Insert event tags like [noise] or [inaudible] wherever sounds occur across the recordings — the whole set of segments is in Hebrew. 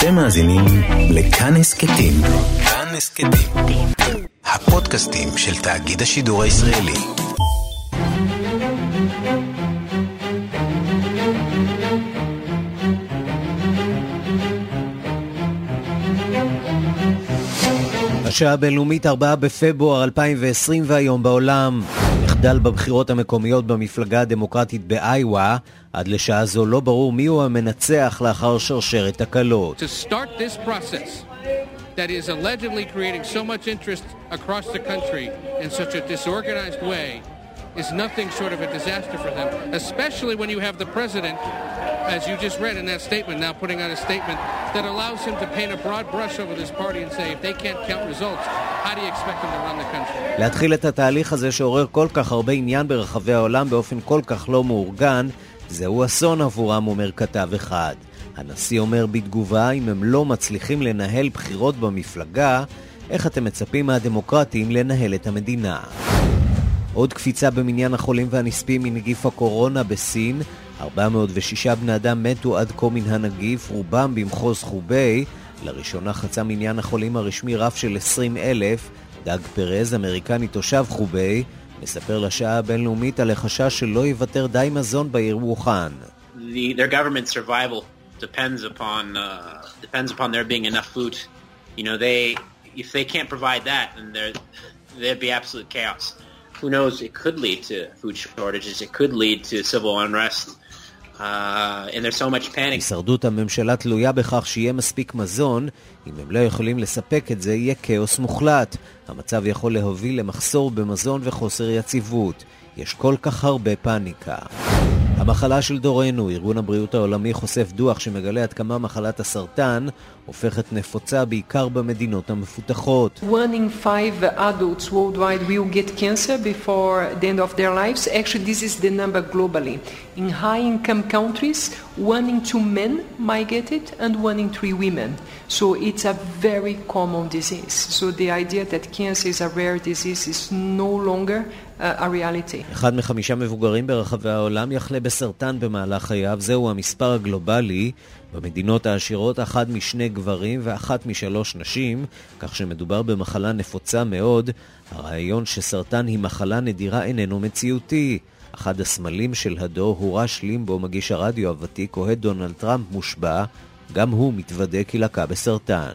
אתם מאזינים לכאן הסכתים. כאן הסכתים. הפודקאסטים של תאגיד השידור הישראלי. השעה הבינלאומית 4 בפברואר 2020 והיום בעולם. מחדל בבחירות המקומיות במפלגה הדמוקרטית באיווה. עד לשעה זו לא ברור מיהו המנצח לאחר שרשרת תקלות. that is allegedly creating so much interest across the country in such a disorganized way is nothing short of a disaster for them, especially when you have the president as you just read in that statement, now putting out a statement that allows him to paint a broad brush over this party and say, if they can't count results, how do you expect them to run the country? להתחיל את התהליך הזה שעורר כל כך הרבה עניין ברחבי העולם באופן כל כך לא מאורגן, זהו אסון עבורם, אומר כתב אחד. הנשיא אומר בתגובה, אם הם לא מצליחים לנהל בחירות במפלגה, איך אתם מצפים מהדמוקרטים לנהל את המדינה? עוד קפיצה במניין החולים והנספים מנגיף הקורונה בסין, 406 בני אדם מתו עד כה מן הנגיף, רובם במחוז חובי. לראשונה חצה מניין החולים הרשמי רף של 20 אלף. דאג פרז, אמריקני תושב חובי, מספר לשעה הבינלאומית על החשש שלא יוותר די מזון בעיר ווחאן. uh. You know, they, if they can't provide that, then there, there'd be absolute chaos. Who knows, it could lead to food shortages, it could lead to civil unrest. Uh, הישרדות הממשלה תלויה בכך שיהיה מספיק מזון. אם הם לא יכולים לספק את זה, יהיה כאוס מוחלט. המצב יכול להוביל למחסור במזון וחוסר יציבות. יש כל כך הרבה פאניקה. המחלה של דורנו, ארגון הבריאות העולמי חושף דוח שמגלה עד כמה מחלת הסרטן הופכת נפוצה בעיקר במדינות המפותחות. אחד מחמישה מבוגרים ברחבי העולם יחלה בסרטן במהלך חייו, זהו המספר הגלובלי, במדינות העשירות אחת משני גברים ואחת משלוש נשים, כך שמדובר במחלה נפוצה מאוד. הרעיון שסרטן היא מחלה נדירה איננו מציאותי. אחד הסמלים של הדור הוא רש לימבו, מגיש הרדיו הוותיק, אוהד דונלד טראמפ מושבע, גם הוא מתוודה כי לקה בסרטן.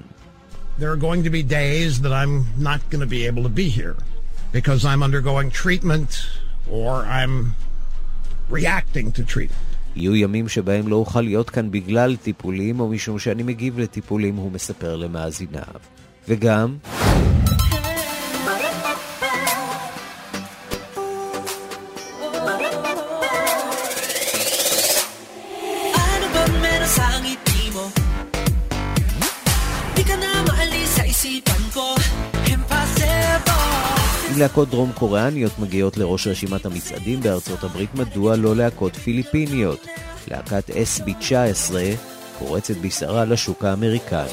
There are going to be days that I'm not going to be able to be here because I'm undergoing treatment or I'm reacting to treatment. יהיו ימים שבהם לא אוכל להיות כאן בגלל טיפולים או משום שאני מגיב לטיפולים, הוא מספר למאזיניו. וגם... להקות דרום קוריאניות מגיעות לראש רשימת המצעדים בארצות הברית, מדוע לא להקות פיליפיניות? להקת SB19 פורצת בשרה לשוק האמריקני.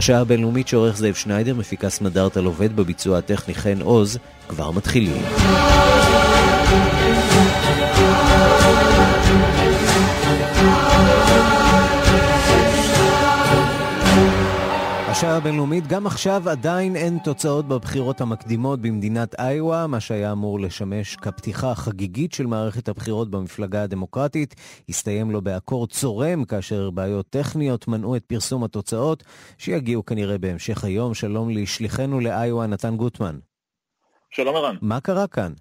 השעה הבינלאומית שעורך זאב שניידר, מפיקה סמדארטה לובד בביצוע הטכני חן עוז, כבר מתחילים. השעה הבינלאומית, גם עכשיו עדיין אין תוצאות בבחירות המקדימות במדינת איואה, מה שהיה אמור לשמש כפתיחה חגיגית של מערכת הבחירות במפלגה הדמוקרטית, הסתיים לו באקורד צורם, כאשר בעיות טכניות מנעו את פרסום התוצאות, שיגיעו כנראה בהמשך היום. שלום לשליחנו לאיואה, נתן גוטמן. שלום ערן. מה קרה כאן?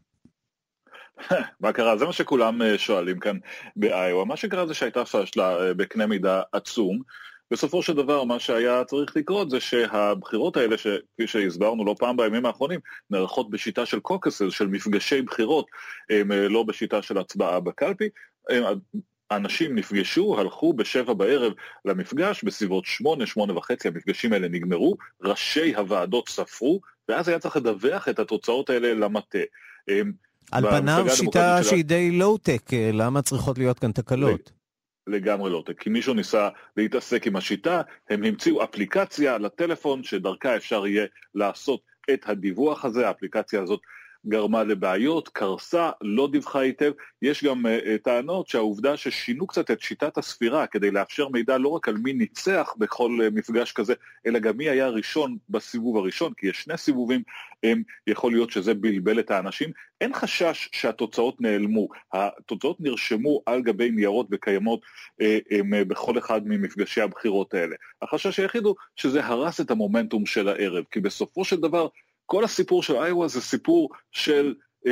[laughs] מה קרה? זה מה שכולם אה, שואלים כאן באיואה. מה שקרה זה שהייתה פשלה אה, בקנה מידה עצום. בסופו של דבר מה שהיה צריך לקרות זה שהבחירות האלה, שכפי שהסברנו לא פעם בימים האחרונים, נערכות בשיטה של קוקסס, של מפגשי בחירות, הם אה, לא בשיטה של הצבעה בקלפי. האנשים נפגשו, הלכו בשבע בערב למפגש, בסביבות שמונה, שמונה וחצי המפגשים האלה נגמרו, ראשי הוועדות ספרו, ואז היה צריך לדווח את התוצאות האלה למטה. על פניו שיטה שהיא די לואו-טק, למה צריכות להיות כאן תקלות? לגמרי לא, כי מישהו ניסה להתעסק עם השיטה, הם המציאו אפליקציה לטלפון שדרכה אפשר יהיה לעשות את הדיווח הזה, האפליקציה הזאת גרמה לבעיות, קרסה, לא דיווחה היטב. יש גם uh, טענות שהעובדה ששינו קצת את שיטת הספירה כדי לאפשר מידע לא רק על מי ניצח בכל uh, מפגש כזה, אלא גם מי היה ראשון בסיבוב הראשון, כי יש שני סיבובים, um, יכול להיות שזה בלבל את האנשים. אין חשש שהתוצאות נעלמו, התוצאות נרשמו על גבי ניירות וקיימות uh, um, בכל אחד ממפגשי הבחירות האלה. החשש היחיד הוא שזה הרס את המומנטום של הערב, כי בסופו של דבר כל הסיפור של איואה זה סיפור של um,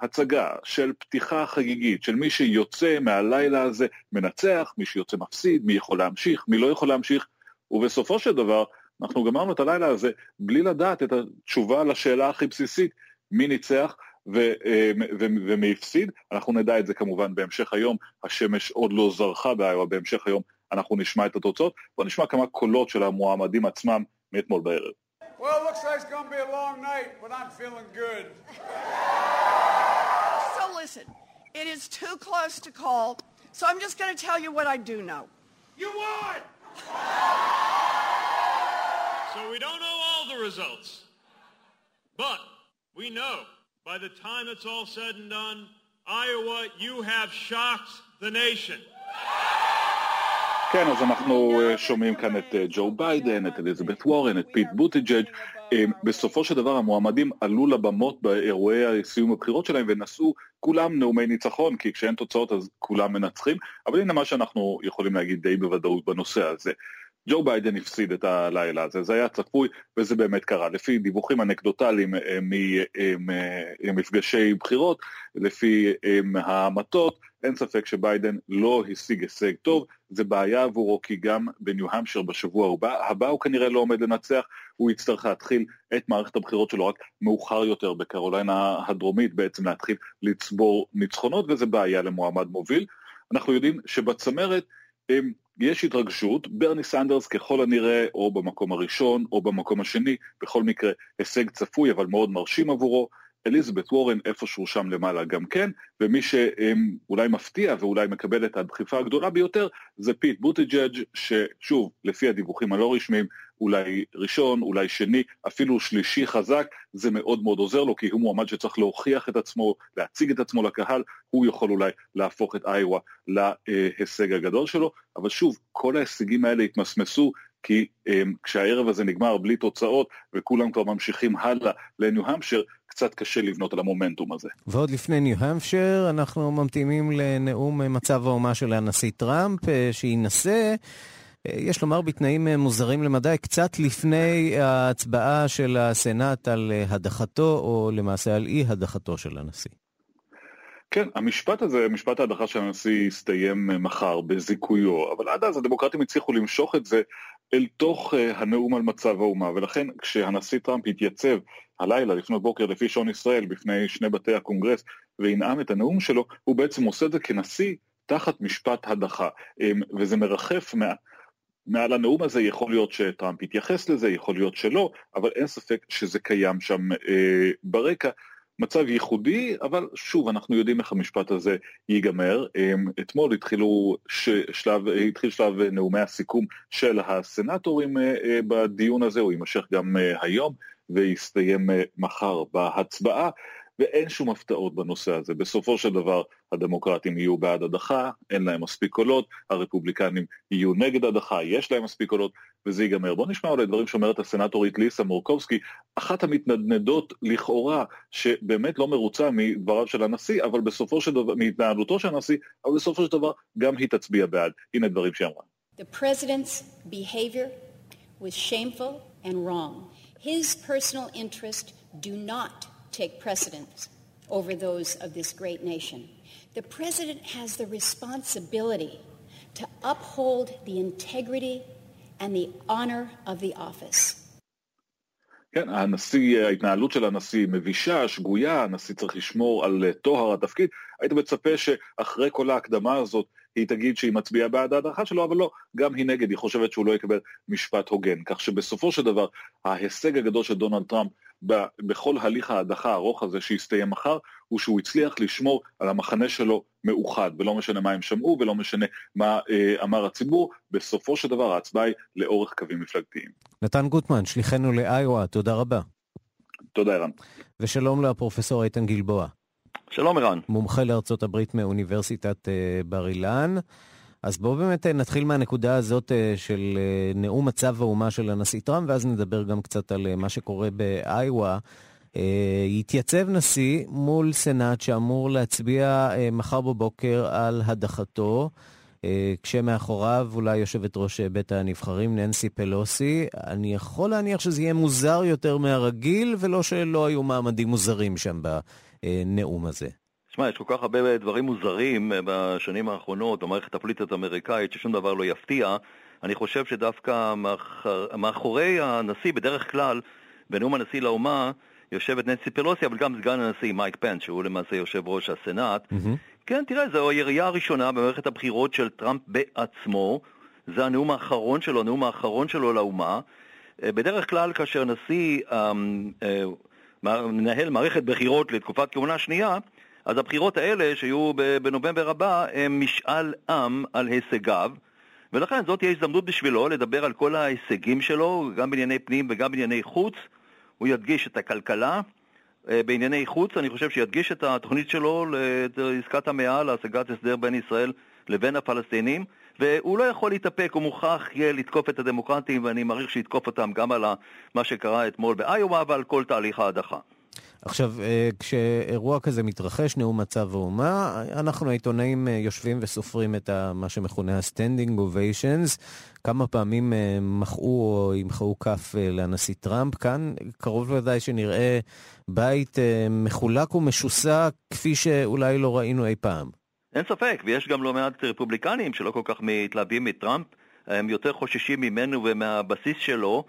הצגה, של פתיחה חגיגית, של מי שיוצא מהלילה הזה מנצח, מי שיוצא מפסיד, מי יכול להמשיך, מי לא יכול להמשיך, ובסופו של דבר אנחנו גמרנו את הלילה הזה בלי לדעת את התשובה לשאלה הכי בסיסית, מי ניצח ו, um, ו, ומי הפסיד, אנחנו נדע את זה כמובן בהמשך היום, השמש עוד לא זרחה באיואה, בהמשך היום אנחנו nishma את התוצאות, בואו נשמע כמה קולות של המועמדים עצמם מאתמול בערב. Well, looks like it's going to be a long night, but I'm feeling good. So listen, it is too close to call, so I'm just going to tell you what I do know. You won! so we don't know all the results, but we know by the time it's all said and done, Iowa, you have shocked the nation. כן, אז אנחנו אה, שומעים כאן את אה, ג'ו ביידן, את אליזבת וורן, את פיט בוטיג'אג'. אה, בסופו של דבר המועמדים עלו לבמות באירועי סיום הבחירות שלהם ונשאו כולם נאומי ניצחון, כי כשאין תוצאות אז כולם מנצחים, אבל הנה מה שאנחנו יכולים להגיד די בוודאות בנושא הזה. ג'ו ביידן הפסיד את הלילה הזה, זה היה צפוי וזה באמת קרה. לפי דיווחים אנקדוטליים ממפגשי בחירות, לפי המטות, אין ספק שביידן לא השיג הישג טוב, זה בעיה עבורו כי גם בניו המשר בשבוע הבא, הבא הוא כנראה לא עומד לנצח, הוא יצטרך להתחיל את מערכת הבחירות שלו רק מאוחר יותר בקרוליינה הדרומית, בעצם להתחיל לצבור ניצחונות וזה בעיה למועמד מוביל. אנחנו יודעים שבצמרת הם, יש התרגשות, ברני סנדרס ככל הנראה או במקום הראשון או במקום השני, בכל מקרה הישג צפוי אבל מאוד מרשים עבורו, אליזבת וורן איפשהו שם למעלה גם כן, ומי שאולי מפתיע ואולי מקבל את הדחיפה הגדולה ביותר זה פיט בוטיג'אג' ששוב, לפי הדיווחים הלא רשמיים, אולי ראשון, אולי שני, אפילו שלישי חזק, זה מאוד מאוד עוזר לו, כי הוא מועמד שצריך להוכיח את עצמו, להציג את עצמו לקהל, הוא יכול אולי להפוך את איואה להישג הגדול שלו, אבל שוב, כל ההישגים האלה התמסמסו כי אמ, כשהערב הזה נגמר בלי תוצאות וכולם כבר ממשיכים הלאה לניו-המשר, קצת קשה לבנות על המומנטום הזה. ועוד לפני ניו-המפשר, אנחנו ממתינים לנאום מצב האומה של הנשיא טראמפ, אה, שינסה, אה, יש לומר בתנאים אה, מוזרים למדי, קצת לפני ההצבעה של הסנאט על הדחתו, או למעשה על אי הדחתו של הנשיא. כן, המשפט הזה, משפט ההדחה של הנשיא יסתיים מחר בזיכויו, אבל עד אז הדמוקרטים הצליחו למשוך את זה אל תוך הנאום על מצב האומה, ולכן כשהנשיא טראמפ התייצב הלילה לפנות בוקר לפי שעון ישראל בפני שני בתי הקונגרס ונאם את הנאום שלו, הוא בעצם עושה את זה כנשיא תחת משפט הדחה, אמ, וזה מרחף מה... מעל הנאום הזה, יכול להיות שטראמפ יתייחס לזה, יכול להיות שלא, אבל אין ספק שזה קיים שם אה, ברקע. מצב ייחודי, אבל שוב, אנחנו יודעים איך המשפט הזה ייגמר. אמ, אתמול התחילו שלב, התחיל שלב נאומי הסיכום של הסנטורים אה, אה, בדיון הזה, הוא יימשך גם אה, היום ויסתיים מחר בהצבעה. ואין שום הפתעות בנושא הזה. בסופו של דבר הדמוקרטים יהיו בעד הדחה, אין להם מספיק קולות, הרפובליקנים יהיו נגד הדחה, יש להם מספיק קולות, וזה ייגמר. בואו נשמע אולי דברים שאומרת הסנטורית ליסה מורקובסקי, אחת המתנדנדות לכאורה, שבאמת לא מרוצה מדבריו של הנשיא, אבל בסופו של דבר, מהתנהלותו של הנשיא, אבל בסופו של דבר גם היא תצביע בעד. הנה דברים שהיא אמרה. The president's behavior was shameful and wrong. His personal interest do not take precedence over those of this great nation. The president has the responsibility to uphold the integrity and the honor of the office. כן, הנשיא, ההתנהלות של הנשיא מבישה, שגויה, הנשיא צריך לשמור על טוהר התפקיד. היית מצפה שאחרי כל ההקדמה הזאת היא תגיד שהיא מצביעה בעד ההדחה שלו, אבל לא, גם היא נגד, היא חושבת שהוא לא יקבל משפט הוגן. כך שבסופו של דבר, ההישג הגדול של דונלד טראמפ בכל הליך ההדחה הארוך הזה שיסתיים מחר, הוא שהוא הצליח לשמור על המחנה שלו מאוחד, ולא משנה מה הם שמעו ולא משנה מה אה, אמר הציבור, בסופו של דבר ההצבעה היא לאורך קווים מפלגתיים. נתן גוטמן, שליחנו לאיואה, תודה רבה. תודה ערן. ושלום לפרופסור איתן גלבוע. שלום ערן. מומחה לארצות הברית מאוניברסיטת אה, בר אילן. אז בואו באמת אה, נתחיל מהנקודה הזאת אה, של נאום מצב האומה של הנשיא טראמפ, ואז נדבר גם קצת על מה שקורה באיווה. יתייצב נשיא מול סנאט שאמור להצביע מחר בבוקר על הדחתו. כשמאחוריו אולי יושבת ראש בית הנבחרים, ננסי פלוסי. אני יכול להניח שזה יהיה מוזר יותר מהרגיל, ולא שלא היו מעמדים מוזרים שם בנאום הזה. תשמע, יש כל כך הרבה דברים מוזרים בשנים האחרונות במערכת הפוליטית האמריקאית, ששום דבר לא יפתיע. אני חושב שדווקא מאחר, מאחורי הנשיא, בדרך כלל, בנאום הנשיא לאומה, יושבת ננסי פלוסי, אבל גם סגן הנשיא מייק פנס, שהוא למעשה יושב ראש הסנאט. Mm-hmm. כן, תראה, זו הירייה הראשונה במערכת הבחירות של טראמפ בעצמו. זה הנאום האחרון שלו, הנאום האחרון שלו לאומה. אה, בדרך כלל כאשר נשיא אמ, אה, מנהל מערכת בחירות לתקופת כהונה שנייה, אז הבחירות האלה, שיהיו בנובמבר הבא, הם משאל עם על הישגיו, ולכן זאת תהיה הזדמנות בשבילו לדבר על כל ההישגים שלו, גם בענייני פנים וגם בענייני חוץ. הוא ידגיש את הכלכלה. אה, בענייני חוץ, אני חושב שידגיש את התוכנית שלו לעסקת המאה, להשגת הסדר בין ישראל לבין הפלסטינים, והוא לא יכול להתאפק, הוא מוכרח יהיה לתקוף את הדמוקרטים, ואני מעריך שיתקוף אותם גם על מה שקרה אתמול באיומה ועל כל תהליך ההדחה. עכשיו, אה, כשאירוע כזה מתרחש, נאום מצב האומה, אנחנו העיתונאים אה, יושבים וסופרים את מה שמכונה ה-standing ovations. כמה פעמים אה, מחאו או ימחאו כף לנשיא טראמפ. כאן קרוב לוודאי שנראה בית מחולק ומשוסע כפי שאולי לא ראינו אי פעם. אין ספק, ויש גם לא מעט רפובליקנים שלא כל כך מתלהבים מטראמפ. הם יותר חוששים ממנו ומהבסיס שלו.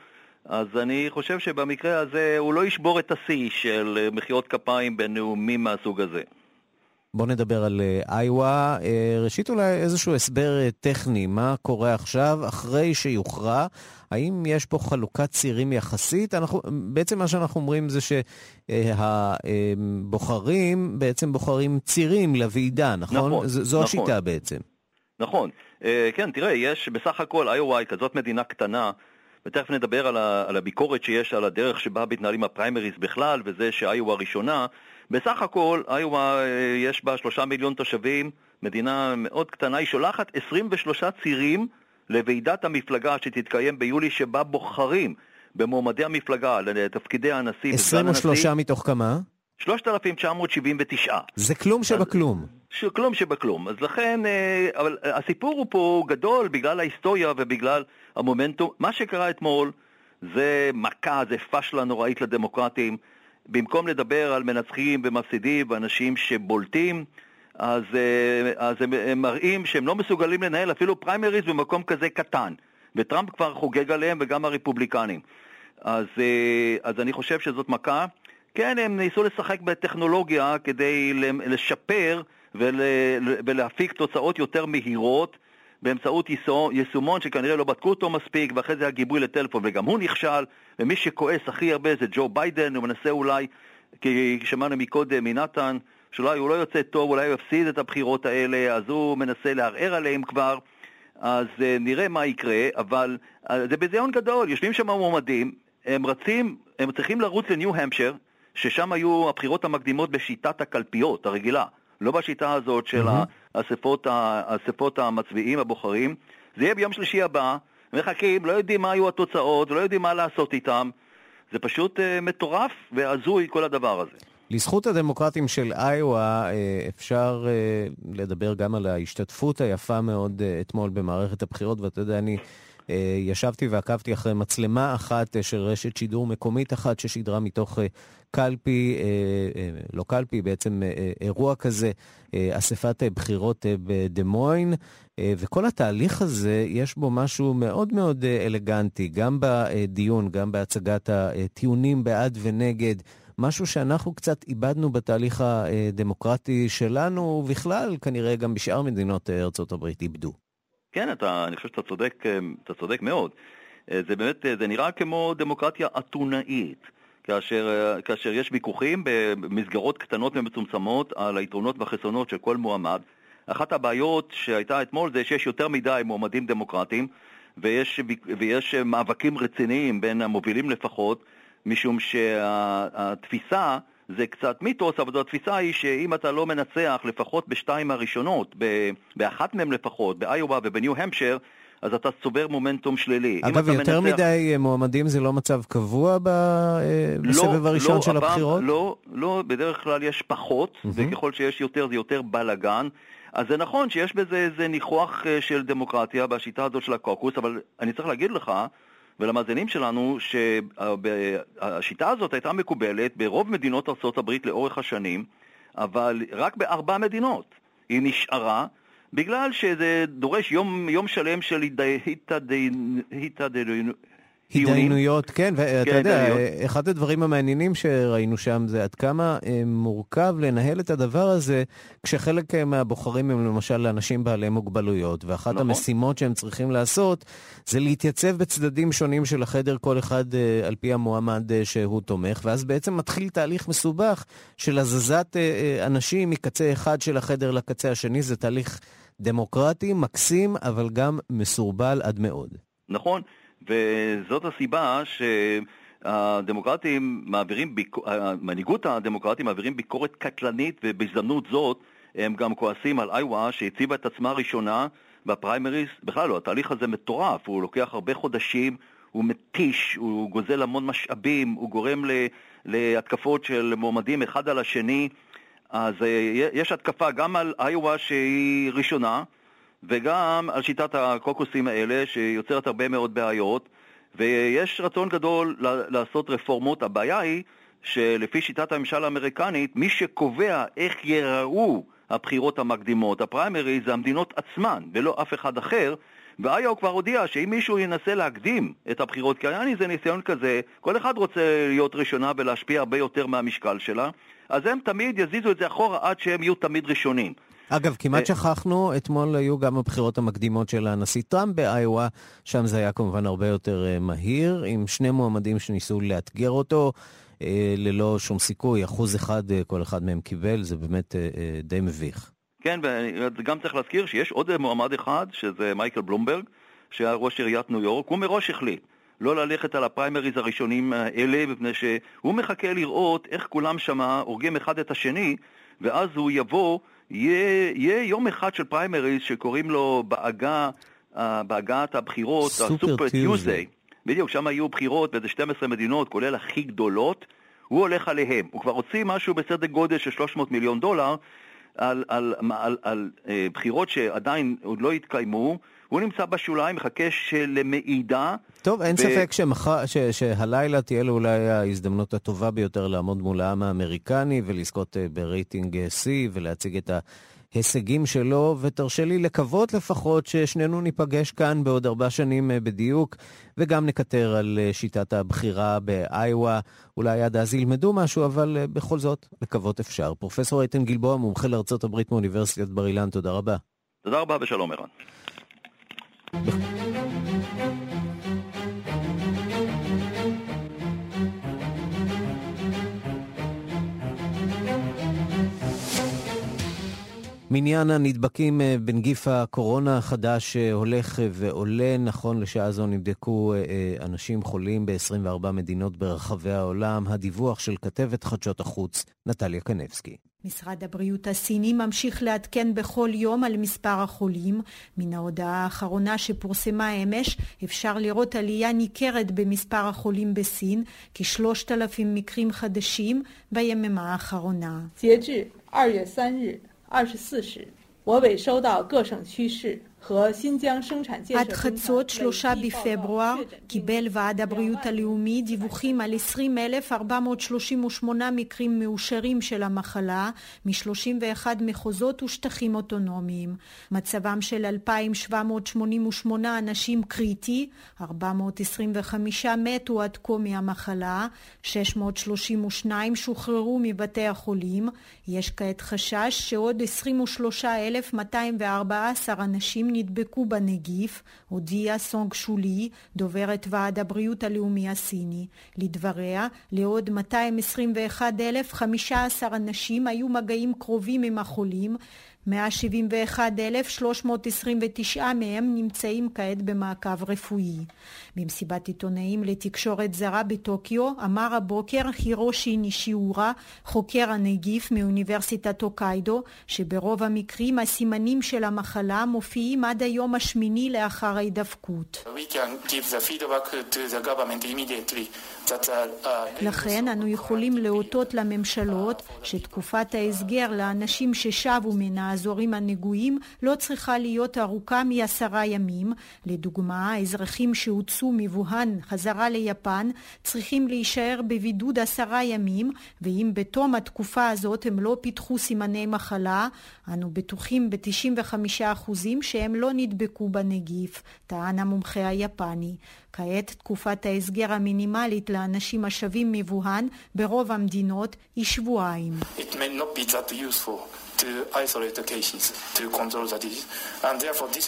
אז אני חושב שבמקרה הזה הוא לא ישבור את השיא של מחיאות כפיים בנאומים מהסוג הזה. בואו נדבר על אה, איווה. אה, ראשית אולי איזשהו הסבר אה, טכני, מה קורה עכשיו אחרי שיוכרע? האם יש פה חלוקת צירים יחסית? אנחנו, בעצם מה שאנחנו אומרים זה שהבוחרים בעצם בוחרים צירים לוועידה, נכון? נכון זו נכון. השיטה בעצם. נכון. כן, תראה, יש בסך הכל איווה היא כזאת מדינה קטנה. ותכף נדבר על, ה, על הביקורת שיש על הדרך שבה מתנהלים הפריימריז בכלל, וזה שאיואה ראשונה. בסך הכל, איואה אה, יש בה שלושה מיליון תושבים, מדינה מאוד קטנה, היא שולחת 23 צירים לוועידת המפלגה שתתקיים ביולי, שבה בוחרים במועמדי המפלגה לתפקידי הנשיא 23 מתוך כמה? 3,979. זה כלום שבכלום. כלום שבכלום. אז לכן, אה, אבל הסיפור הוא פה גדול בגלל ההיסטוריה ובגלל המומנטום. מה שקרה אתמול זה מכה, זה פשלה נוראית לדמוקרטים. במקום לדבר על מנצחים ומפסידים ואנשים שבולטים, אז, אה, אז הם, הם מראים שהם לא מסוגלים לנהל אפילו פריימריז במקום כזה קטן. וטראמפ כבר חוגג עליהם וגם הרפובליקנים. אז, אה, אז אני חושב שזאת מכה. כן, הם ניסו לשחק בטכנולוגיה כדי לשפר ול, ולהפיק תוצאות יותר מהירות באמצעות יישומון שכנראה לא בדקו אותו מספיק ואחרי זה הגיבוי לטלפון וגם הוא נכשל ומי שכועס הכי הרבה זה ג'ו ביידן, הוא מנסה אולי, כי שמענו מקודם מנתן, שאולי הוא לא יוצא טוב, אולי הוא יפסיד את הבחירות האלה, אז הוא מנסה לערער עליהם כבר, אז uh, נראה מה יקרה, אבל uh, זה ביזיון גדול, יושבים שם מועמדים, הם רצים, הם צריכים לרוץ לניו-המפשר, ששם היו הבחירות המקדימות בשיטת הקלפיות הרגילה, לא בשיטה הזאת של mm-hmm. האספות, האספות המצביעים, הבוחרים. זה יהיה ביום שלישי הבא, מחכים, לא יודעים מה היו התוצאות, לא יודעים מה לעשות איתם. זה פשוט uh, מטורף והזוי כל הדבר הזה. לזכות הדמוקרטים של איואה אה, אפשר אה, לדבר גם על ההשתתפות היפה מאוד אתמול במערכת הבחירות, ואתה יודע, אני אה, ישבתי ועקבתי אחרי מצלמה אחת אה, של רשת שידור מקומית אחת ששידרה מתוך אה, קלפי, לא קלפי, בעצם אירוע כזה, אספת בחירות בדמוין, וכל התהליך הזה, יש בו משהו מאוד מאוד אלגנטי, גם בדיון, גם בהצגת הטיעונים בעד ונגד. משהו שאנחנו קצת איבדנו בתהליך הדמוקרטי שלנו, ובכלל, כנראה גם בשאר מדינות ארצות הברית איבדו. כן, אתה, אני חושב שאתה צודק, אתה צודק מאוד. זה באמת, זה נראה כמו דמוקרטיה אתונאית. כאשר, כאשר יש ויכוחים במסגרות קטנות ומצומצמות על היתרונות והחסרונות של כל מועמד. אחת הבעיות שהייתה אתמול זה שיש יותר מדי מועמדים דמוקרטיים ויש, ויש מאבקים רציניים בין המובילים לפחות, משום שהתפיסה זה קצת מיתוס, אבל התפיסה היא שאם אתה לא מנצח לפחות בשתיים הראשונות, באחת מהן לפחות, באיובה ובניו-המפשר, אז אתה צובר מומנטום שלילי. אגב, יותר מנצח... מדי מועמדים זה לא מצב קבוע בסבב לא, הראשון לא, של הבחירות? לא, לא, בדרך כלל יש פחות, mm-hmm. וככל שיש יותר זה יותר בלאגן. אז זה נכון שיש בזה איזה ניחוח אה, של דמוקרטיה בשיטה הזאת של הקוקוס, אבל אני צריך להגיד לך, ולמאזינים שלנו, שהשיטה הזאת הייתה מקובלת ברוב מדינות ארה"ב לאורך השנים, אבל רק בארבע מדינות היא נשארה. בגלל שזה דורש יום, יום שלם של התעדיינות. התדיינויות, כן, ואתה כן, יודע, אחד הדברים המעניינים שראינו שם זה עד כמה אה, מורכב לנהל את הדבר הזה כשחלק אה, מהבוחרים הם למשל אנשים בעלי מוגבלויות, ואחת נכון. המשימות שהם צריכים לעשות זה להתייצב בצדדים שונים של החדר, כל אחד אה, על פי המועמד שהוא תומך, ואז בעצם מתחיל תהליך מסובך של הזזת אנשים מקצה אחד של החדר לקצה השני, זה תהליך דמוקרטי, מקסים, אבל גם מסורבל עד מאוד. נכון. וזאת הסיבה שהדמוקרטים מעבירים, ביק... מנהיגות הדמוקרטים מעבירים ביקורת קטלנית ובהזדמנות זאת הם גם כועסים על איווה שהציבה את עצמה ראשונה בפריימריז. בכלל לא, התהליך הזה מטורף, הוא לוקח הרבה חודשים, הוא מתיש, הוא גוזל המון משאבים, הוא גורם ל... להתקפות של מועמדים אחד על השני. אז אה, יש התקפה גם על איווה שהיא ראשונה, וגם על שיטת הקוקוסים האלה, שיוצרת הרבה מאוד בעיות, ויש רצון גדול לעשות רפורמות. הבעיה היא שלפי שיטת הממשל האמריקנית, מי שקובע איך ייראו הבחירות המקדימות, הפריימריז, זה המדינות עצמן, ולא אף אחד אחר. ואיו כבר הודיע שאם מישהו ינסה להקדים את הבחירות, כי היה לי איזה ניסיון כזה, כל אחד רוצה להיות ראשונה ולהשפיע הרבה יותר מהמשקל שלה, אז הם תמיד יזיזו את זה אחורה עד שהם יהיו תמיד ראשונים. אגב, כמעט שכחנו, אתמול היו גם הבחירות המקדימות של הנשיא טראמפ באיואה, שם זה היה כמובן הרבה יותר אה, מהיר, עם שני מועמדים שניסו לאתגר אותו. אה, ללא שום סיכוי, אחוז אחד אה, כל אחד מהם קיבל, זה באמת די מביך. כן, וגם צריך להזכיר שיש עוד מועמד אחד, שזה מייקל בלומברג, שהיה ראש עיריית ניו יורק, הוא מראש החליט לא ללכת על הפריימריז הראשונים האלה, מפני שהוא מחכה לראות איך כולם שמה הורגים אחד את השני, ואז הוא יבוא יהיה, יהיה יום אחד של פריימריז שקוראים לו בעגה, אה, בעגת הבחירות, ה Super Tuesday. בדיוק, שם היו בחירות באיזה 12 מדינות, כולל הכי גדולות, הוא הולך עליהם. הוא כבר הוציא משהו בסדר גודל של 300 מיליון דולר על, על, על, על, על uh, בחירות שעדיין עוד לא התקיימו, הוא נמצא בשוליים, מחכה למעידה. טוב, אין ו... ספק שמח... ש... שהלילה תהיה לו אולי ההזדמנות הטובה ביותר לעמוד מול העם האמריקני ולזכות אה, ברייטינג אה, C ולהציג את ההישגים שלו, ותרשה לי לקוות לפחות ששנינו ניפגש כאן בעוד ארבע שנים אה, בדיוק, וגם נקטר על שיטת הבחירה באיווה. אולי עד אז ילמדו משהו, אבל בכל זאת, לקוות אפשר. פרופסור איתן גלבוע, מומחה לארצות הברית מאוניברסיטת בר אילן, תודה רבה. תודה רבה ושלום ערן. מניין הנדבקים אה, בנגיף הקורונה החדש אה, הולך אה, ועולה. נכון לשעה זו נבדקו אנשים חולים ב-24 מדינות ברחבי העולם. הדיווח של כתבת חדשות החוץ, נטליה קנבסקי. משרד הבריאות הסיני ממשיך לעדכן בכל יום על מספר החולים. מן ההודעה האחרונה שפורסמה אמש אפשר לראות עלייה ניכרת במספר החולים בסין, כשלושת אלפים מקרים חדשים ביממה האחרונה. 二月三日二十四时，我北收到各省区市 עד חצות שלושה בפברואר קיבל ועד הבריאות הלאומי דיווחים על 20,438 מקרים מאושרים של המחלה מ-31 מחוזות ושטחים אוטונומיים. מצבם של 2,788 אנשים קריטי, 425 מתו עד כה מהמחלה, 632 שוחררו מבתי החולים. יש כעת חשש שעוד 23,214 אנשים נדבקו בנגיף, הודיעה סונג שולי, דוברת ועד הבריאות הלאומי הסיני. לדבריה, לעוד 221,015 אנשים היו מגעים קרובים עם החולים, 171,329 מהם נמצאים כעת במעקב רפואי. במסיבת עיתונאים לתקשורת זרה בטוקיו אמר הבוקר הירושי נישיאורה, חוקר הנגיף מאוניברסיטת הוקיידו, שברוב המקרים הסימנים של המחלה מופיעים עד היום השמיני לאחר ההידבקות. לכן אנו יכולים להוטות לממשלות שתקופת ההסגר לאנשים ששבו מן האזורים הנגועים לא צריכה להיות ארוכה מעשרה ימים. לדוגמה, האזרחים שהוצאו מבוהאן חזרה ליפן צריכים להישאר בבידוד עשרה ימים, ואם בתום התקופה הזאת הם לא פיתחו סימני מחלה, אנו בטוחים ב-95% שהם לא נדבקו בנגיף, טען המומחה היפני. כעת תקופת ההסגר המינימלית לאנשים השבים מבוהאן ברוב המדינות היא שבועיים.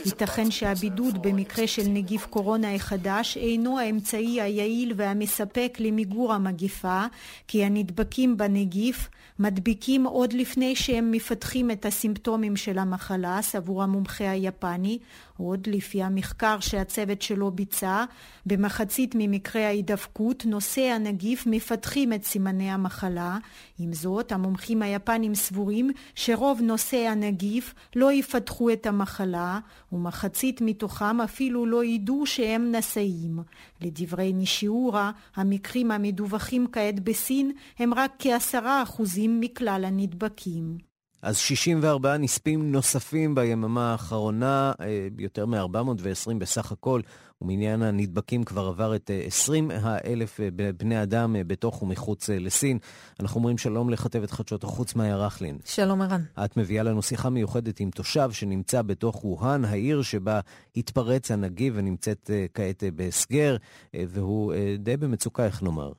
ייתכן שהבידוד במקרה של נגיף קורונה החדש אינו האמצעי היעיל והמספק למיגור המגיפה, כי הנדבקים בנגיף מדביקים עוד לפני שהם מפתחים את הסימפטומים של המחלה, סבור המומחה היפני, עוד לפי המחקר שהצוות שלו ביצע, במחצית ממקרי ההידבקות נושאי הנגיף מפתחים את סימני המחלה. עם זאת, המומחים היפנים סבורים שרוב נושאי הנגיף לא יפתחו את המחלה, ומחצית מתוכם אפילו לא ידעו שהם נשאים. לדברי נישיאורה, המקרים המדווחים כעת בסין הם רק כעשרה אחוזים מכלל הנדבקים. אז 64 נספים נוספים ביממה האחרונה, אה, יותר מ-420 בסך הכל, ומניין הנדבקים כבר עבר את 20 אה, האלף אה, בני אדם בתוך ומחוץ לסין. אנחנו אומרים שלום לכתבת חדשות החוץ מאיה רכלין. שלום ערן. את מביאה לנו שיחה מיוחדת עם תושב שנמצא בתוך ווהאן, העיר שבה התפרץ הנגיף ונמצאת כעת בהסגר, והוא די במצוקה, איך נאמר.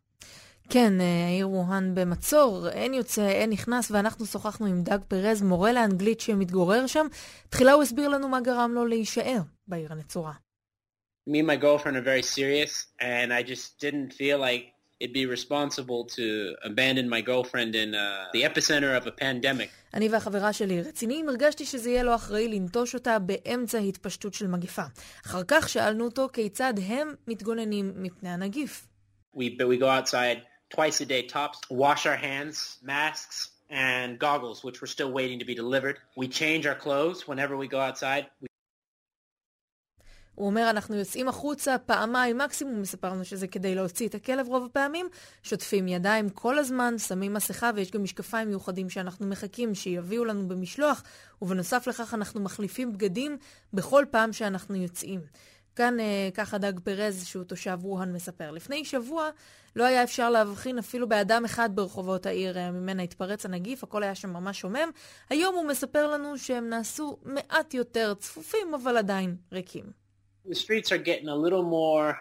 כן, אה, העיר ווהאן במצור, אין יוצא, אין נכנס, ואנחנו שוחחנו עם דאג פרז, מורה לאנגלית שמתגורר שם. תחילה הוא הסביר לנו מה גרם לו להישאר בעיר הנצורה. Me and my girlfriend are very serious, and I just didn't feel like it'd be responsible to abandon my girlfriend in uh, the epicenter of a pandemic. אני והחברה שלי רציניים, הרגשתי שזה יהיה לא אחראי לנטוש אותה באמצע התפשטות של מגיפה. אחר כך שאלנו אותו כיצד הם מתגוננים מפני הנגיף. We, we go outside twice a day tops, wash our hands, masks, and goggles, which we're still waiting to be delivered. We change our clothes whenever we go outside. הוא אומר, אנחנו יוצאים החוצה פעמיים מקסימום, מספר לנו שזה כדי להוציא את הכלב רוב הפעמים, שוטפים ידיים כל הזמן, שמים מסכה ויש גם משקפיים מיוחדים שאנחנו מחכים שיביאו לנו במשלוח, ובנוסף לכך אנחנו מחליפים בגדים בכל פעם שאנחנו יוצאים. כאן אה, ככה דג פרז, שהוא תושב ווהאן, מספר. לפני שבוע לא היה אפשר להבחין אפילו באדם אחד ברחובות העיר אה, ממנה התפרץ הנגיף, הכל היה שם ממש שומם. היום הוא מספר לנו שהם נעשו מעט יותר צפופים, אבל עדיין ריקים. The streets are getting a little more,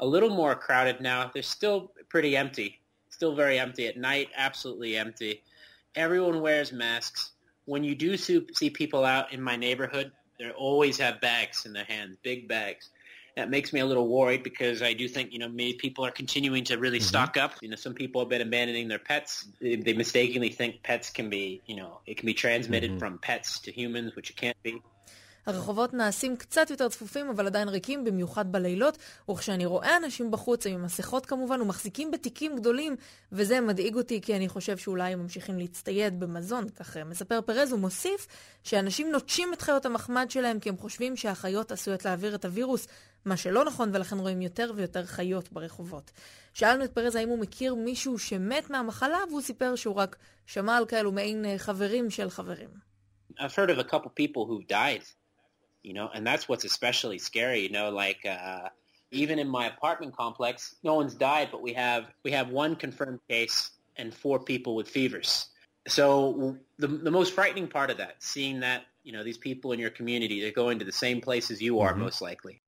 a little more crowded now. They're still pretty empty. Still very empty. At night, absolutely empty. Everyone wears masks. When you do see people out in my neighborhood, they always have bags in their hands, big bags. That makes me a little worried because I do think, you know, maybe people are continuing to really mm-hmm. stock up. You know, some people have been abandoning their pets. They, they mistakenly think pets can be, you know, it can be transmitted mm-hmm. from pets to humans, which it can't be. הרחובות נעשים קצת יותר צפופים, אבל עדיין ריקים, במיוחד בלילות, וכשאני רואה אנשים בחוץ, עם מסכות כמובן, ומחזיקים בתיקים גדולים, וזה מדאיג אותי, כי אני חושב שאולי הם ממשיכים להצטייד במזון, כך מספר פרז, הוא מוסיף שאנשים נוטשים את חיות המחמד שלהם, כי הם חושבים שהחיות עשויות להעביר את הווירוס, מה שלא נכון, ולכן רואים יותר ויותר חיות ברחובות. שאלנו את פרז האם הוא מכיר מישהו שמת מהמחלה, והוא סיפר שהוא רק שמע על כאלו מעין חברים של חברים. I've heard of a couple people who died you know, and that's what's especially scary, you know, like uh, even in my apartment complex, no one's died, but we have we have one confirmed case and four people with fevers. So the the most frightening part of that, seeing that you know these people in your community, they're going to the same places you are, mm-hmm. most likely.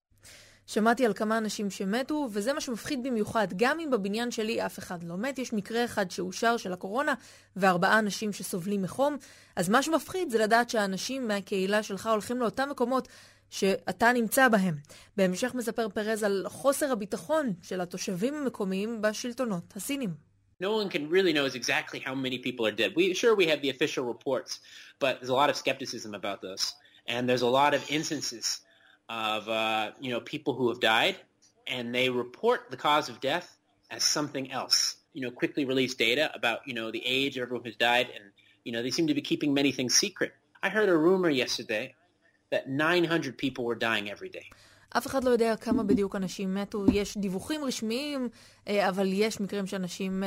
שמעתי על כמה אנשים שמתו, וזה מה שמפחיד במיוחד. גם אם בבניין שלי אף אחד לא מת, יש מקרה אחד שאושר של הקורונה, וארבעה אנשים שסובלים מחום. אז מה שמפחיד זה לדעת שהאנשים מהקהילה שלך הולכים לאותם מקומות שאתה נמצא בהם. בהמשך מספר פרז על חוסר הביטחון של התושבים המקומיים בשלטונות הסינים. No one can really knows exactly how many people are dead. We sure we have the official reports, but there's a lot of skepticism about those. And there's a lot of instances of uh, you know people who have died, and they report the cause of death as something else. You know, quickly release data about you know the age of everyone who's died, and you know they seem to be keeping many things secret. I heard a rumor yesterday that 900 people were dying every day. אף אחד לא יודע כמה בדיוק אנשים מתו. יש דיווחים רשמיים, אבל יש מקרים שאנשים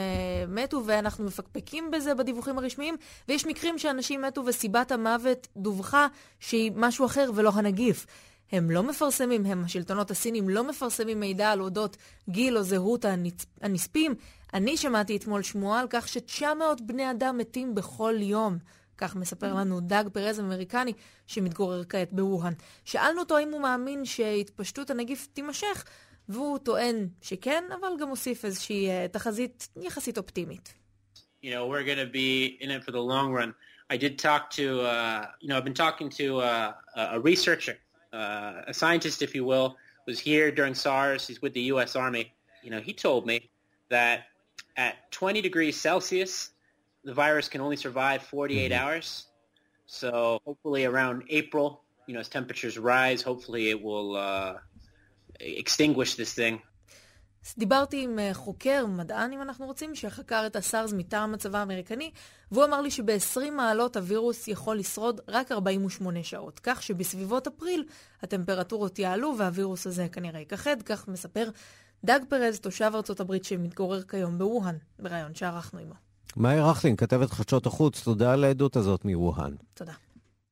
מתו, ואנחנו מפקפקים בזה בדיווחים הרשמיים, ויש מקרים שאנשים מתו וסיבת המוות דווחה שהיא משהו אחר ולא הנגיף. הם לא מפרסמים, הם, השלטונות הסינים לא מפרסמים מידע על אודות גיל או זהות הנספים. אני שמעתי אתמול שמועה על כך ש-900 בני אדם מתים בכל יום. כך מספר לנו דאג פרז אמריקני שמתגורר כעת בווהאן. שאלנו אותו אם הוא מאמין שהתפשטות הנגיף תימשך, והוא טוען שכן, אבל גם הוסיף איזושהי תחזית יחסית אופטימית. You know, uh, a scientist, if you will, was here during SARS. He's with the U.S. Army. You know, he told me that at 20 degrees Celsius, the virus can only survive 48 mm-hmm. hours. So hopefully around April, you know, as temperatures rise, hopefully it will uh, extinguish this thing. דיברתי עם חוקר, מדען אם אנחנו רוצים, שחקר את הסארס מטעם הצבא האמריקני, והוא אמר לי שב-20 מעלות הווירוס יכול לשרוד רק 48 שעות, כך שבסביבות אפריל הטמפרטורות יעלו והווירוס הזה כנראה ייכחד, כך מספר דאג פרז, תושב ארצות הברית שמתגורר כיום בווהאן, בריאיון שערכנו עמו. מאיר רכלין, כתבת חדשות החוץ, תודה על העדות הזאת מווהאן. תודה.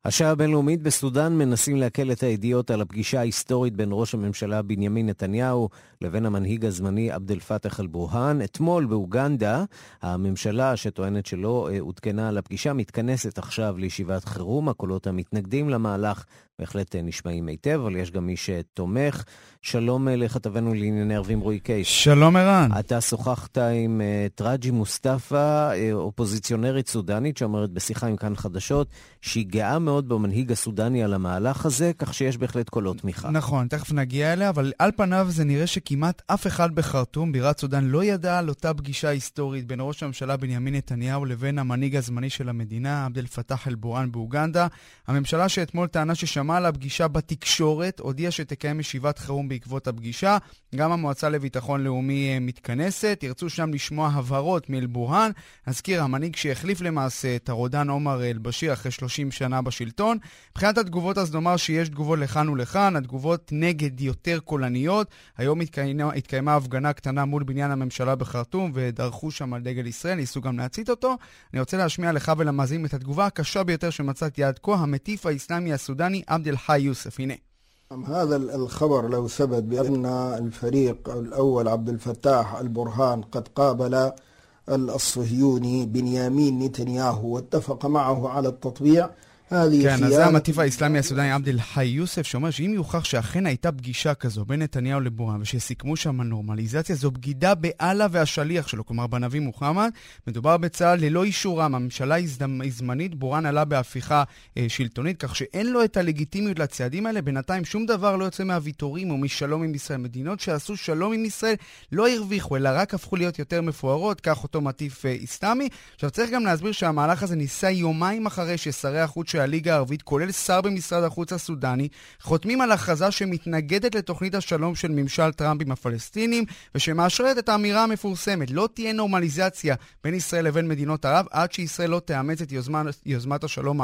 השעה הבינלאומית בסודאן מנסים לעכל את הידיעות על הפגישה ההיסטורית בין ראש הממשלה בנימין נתניהו לבין המנהיג הזמני עבד אל פתח אל-בורהאן. אתמול באוגנדה, הממשלה שטוענת שלא אה, עודכנה על הפגישה מתכנסת עכשיו לישיבת חירום. הקולות המתנגדים למהלך בהחלט אה, נשמעים היטב, אבל יש גם מי שתומך. שלום אה, לכתבנו לענייני ערבים רועי קייס. שלום ערן. אתה שוחחת עם אה, טראג'י מוסטפא, אופוזיציונרית סודנית, שאומרת בשיחה עם כאן חדשות, שהיא גאה מאוד במנהיג הסודני על המהלך הזה, כך שיש בהחלט קולות תמיכה. נכון, תכף נגיע אליה, אבל על פניו זה נראה שכמעט אף אחד בחרטום, בירת סודן, לא ידע על אותה פגישה היסטורית בין ראש הממשלה בנימין נתניהו לבין המנהיג הזמני של המדינה, עבד אל פתח אל-בורהאן באוגנדה. הממשלה שאתמול טענה ששמעה על הפגישה בתקשורת, הודיעה שתקיים ישיבת חירום בעקבות הפגישה. גם המועצה לביטחון לאומי אה, מתכנסת, ירצו שם לשמוע הבהרות מאל-בורהאן. נזכיר, המנהיג שהחליף למעשה את הרודן עומר אל-בשיר אחרי 30 שנה בשלטון. מבחינת התגובות אז נאמר שיש תגובות לכאן ולכאן, התגובות נגד יותר קולניות. היום התקיימה, התקיימה הפגנה קטנה מול בניין הממשלה בחרטום ודרכו שם על דגל ישראל, ניסו גם להצית אותו. אני רוצה להשמיע לך ולמאזינים את התגובה הקשה ביותר שמצאתי עד כה, המטיף האסלאמי הסודני عبد الحي يوسف. هنا. هذا الخبر لو ثبت بأن الفريق الأول عبد الفتاح البرهان قد قابل الصهيوني بنيامين نتنياهو واتفق معه على التطبيع כן, אז זה המטיף האסלאמי הסודני עבד אל-חי יוסף, שאומר שאם יוכח שאכן הייתה פגישה כזו בין נתניהו לבורהאן ושסיכמו שם נורמליזציה, זו בגידה באללה והשליח שלו, כלומר בנביא מוחמד. מדובר בצה"ל ללא אישורם, הממשלה היא זמנית, בורהאן עלה בהפיכה אה, שלטונית, כך שאין לו את הלגיטימיות לצעדים האלה. בינתיים שום דבר לא יוצא מהוויתורים או משלום עם ישראל. מדינות שעשו שלום עם ישראל לא הרוויחו, אלא רק הפכו להיות יותר מפוארות, כך אותו מטיף אה, אסלאמי. עכשיו צריך גם להסביר שהמהלך הזה ניסה יומיים אחרי ששרי החוץ הליגה הערבית, כולל שר במשרד החוץ הסודני, חותמים על הכרזה שמתנגדת לתוכנית השלום של ממשל טראמפ עם הפלסטינים, ושמאשרת את האמירה המפורסמת, לא תהיה נורמליזציה בין ישראל לבין מדינות ערב עד שישראל לא תאמץ את יוזמה, יוזמת השלום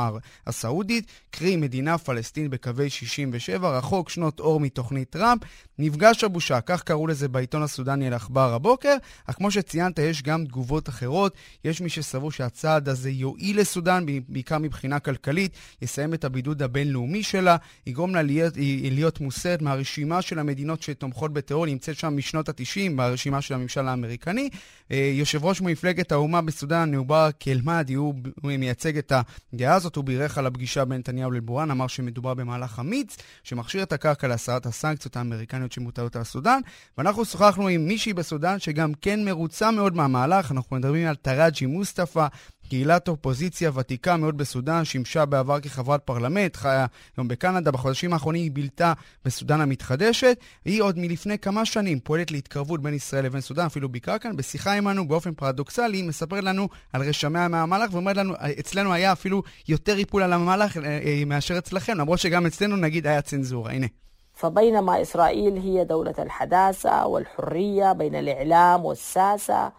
הסעודית, קרי מדינה פלסטינית בקווי 67, רחוק שנות אור מתוכנית טראמפ. נפגש הבושה, כך קראו לזה בעיתון הסודני אל-עכבר הבוקר, אך כמו שציינת, יש גם תגובות אחרות. יש מי שסבור שהצעד הזה יועיל לסודן, בעיקר מבחינה כלכלית. הסודנית, יסיים את הבידוד הבינלאומי שלה, יגרום לה להיות, להיות מוסרת מהרשימה של המדינות שתומכות בטרור, נמצאת שם משנות ה-90 ברשימה של הממשל האמריקני. אה, יושב ראש מפלגת האומה בסודאן, מובארק אל-מהדי, הוא, מייצג את הדעה הזאת, הוא בירך על הפגישה בין נתניהו לבורהאן, אמר שמדובר במהלך אמיץ, שמכשיר את הקרקע להסרת הסנקציות האמריקניות שמוטלות על סודאן. ואנחנו שוחחנו עם מישהי בסודאן שגם כן מרוצה מאוד מהמהלך, אנחנו מדברים על טראג'י מוסטפא, קהילת אופוזיציה ותיקה מאוד בסודאן, שימשה בעבר כחברת פרלמנט, חיה היום בקנדה, בחודשים האחרונים היא בילתה בסודאן המתחדשת. היא עוד מלפני כמה שנים פועלת להתקרבות בין ישראל לבין סודאן, אפילו ביקרה כאן, בשיחה עמנו באופן פרדוקסלי, היא מספרת לנו על רשמיה מהמהלך, ואומרת לנו, אצלנו היה אפילו יותר איפול על המהלך אה, אה, מאשר אצלכם, למרות שגם אצלנו נגיד היה צנזורה. הנה. فبينما إسرائيل هي دولة الحداثة والحرية بين الإعلام والساسة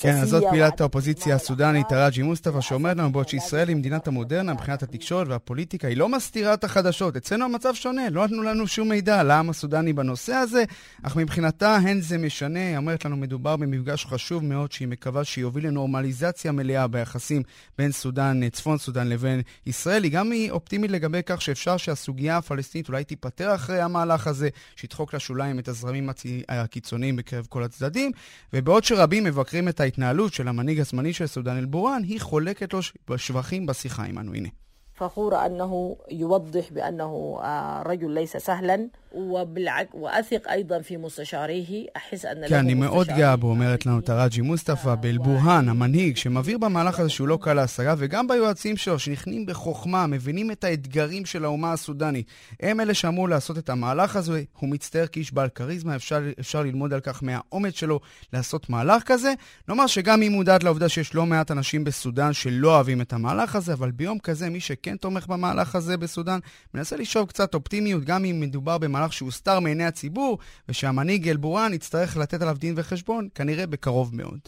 כן, אז זאת פעילת האופוזיציה הסודנית, הראג'י מוסטפא, שאומרת לנו בעוד שישראל היא מדינת המודרנה מבחינת התקשורת והפוליטיקה, היא לא מסתירה את החדשות. אצלנו המצב שונה, לא נתנו לנו שום מידע על העם הסודני בנושא הזה, אך מבחינתה הן זה משנה. היא אומרת לנו, מדובר במפגש חשוב מאוד, שהיא מקווה שיוביל לנורמליזציה מלאה ביחסים בין סודן, צפון סודן לבין ישראל. היא גם היא אופטימית לגבי כך שאפשר שהסוגיה הפלסטינית אולי תיפתר אחרי המהלך הזה, שידחוק לשוליים את הזרמים הקיצוניים בקרב כל הצדדים, ובעוד שרא רבים מבקרים את ההתנהלות של המנהיג הזמני של סודאן אל-בורן, היא חולקת לו שבחים בשיחה עמנו. הנה. فخورة أنه يوضح بأنه رجل ليس سهلا ואתיק איידן פי מוסתשעריhi, אחס אנ... כן, אני מאוד גאה בו, אומרת לנו תראג'י מוסטפא באל-בורהאן, המנהיג, שמבהיר במהלך הזה שהוא לא קל להשגה, וגם ביועצים שלו, שנכנים בחוכמה, מבינים את האתגרים של האומה הסודנית. הם אלה שאמרו לעשות את המהלך הזה, הוא מצטער כאיש בעל כריזמה, אפשר, אפשר ללמוד על כך מהאומץ שלו לעשות מהלך כזה. נאמר שגם היא מודעת לעובדה שיש לא מעט אנשים בסודאן שלא אוהבים את המהלך הזה, אבל ביום כזה, מי שכן תומך במהלך הזה בסודאן, מנסה לשאוב קצת אופטימיות, גם אם מדובר במהלך מהלך שהוסתר מעיני הציבור, ושהמנהיג אלבורן יצטרך לתת עליו דין וחשבון, כנראה בקרוב מאוד.